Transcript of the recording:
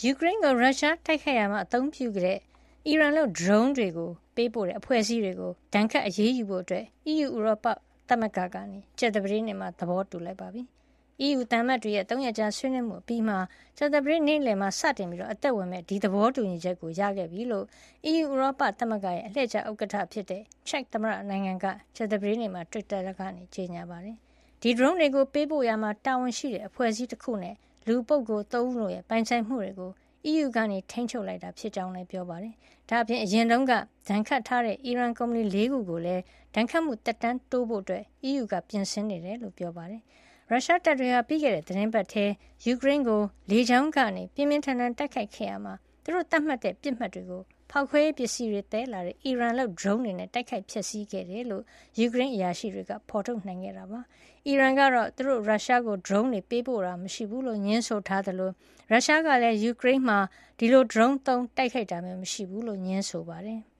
ယူကရိန်းကိုရုရှားတိုက်ခိုက်ရာမှာအသုံးပြုခဲ့တဲ့အီရန်လုပ် drone တွေကိုပေးပို့တဲ့အဖွဲ့အစည်းတွေကိုဒဏ်ခတ်အရေးယူဖို့အီးယူဥရောပသမဂ္ဂကကြာသပတေးနေ့မှာသဘောတူလိုက်ပါပြီ။အီးယူသံအမတ်တွေရဲ့၃ရက်ကြာဆွေးနွေးမှုအပြီးမှာကြာသပတေးနေ့လယ်မှာစတင်အသက်ဝင်မယ့်ဒီသဘောတူညီချက်ကိုရခဲ့ပြီလို့အီးယူဥရောပသမဂ္ဂရဲ့အလှည့်ကျဥက္ကဋ္ဌဖြစ်တဲ့ချက်သမ္မတနိုင်ငံကကြာသပတေးနေ့မှာတွစ်တာကနေကြေညာပါတယ်။ဒီ drone တွေကိုပေးပို့ရာမှာတာဝန်ရှိတဲ့အဖွဲ့အစည်းတခုနဲ့ လူပုဂ္ဂိုလ် ၃ ဦးတို့ရဲ့ ပိုင်ဆိုင်မှုတွေကို အီးယူက ထိန်းချုပ်လိုက်တာ ဖြစ်ကြောင်းလည်း ပြောပါတယ်။ဒါ့အပြင် အရင်တုန်းက ဒဏ်ခတ်ထားတဲ့ အီရန်ကုမ္ပဏီ ၄ ခုကိုလည်း ဒဏ်ခတ်မှု သက်တမ်းတိုးဖို့ အီးယူက ပြင်ဆင်နေတယ်လို့ ပြောပါတယ်။ရုရှားတပ်တွေဟာ ပြီးခဲ့တဲ့ သီတင်းပတ်ထဲ ယူကရိန်းကို လေကြောင်းကနေ ပြင်းပြင်းထန်ထန် တိုက်ခိုက်ခဲ့ရာမှာ သူတို့သတ်မှတ်တဲ့ ပစ်မှတ်တွေကို ဖောက်ခွဲရေးပစ္စည်းတွေသယ်လာတဲ့အီရန်လုပ် drone တွေနဲ့တိုက်ခိုက်ဖျက်ဆီးခဲ့တယ်လို့ယူကရိန်းအရာရှိတွေကဖော်ထုတ်နိုင်ခဲ့တာပါ။အီရန်ကတော့သူတို့ရုရှားကို drone တွေပေးပို့တာမရှိဘူးလို့ငြင်းဆိုထားသလိုရုရှားကလည်းယူကရိန်းမှာဒီလို drone သုံးတိုက်ခိုက်တာမျိုးမရှိဘူးလို့ငြင်းဆိုပါတယ်။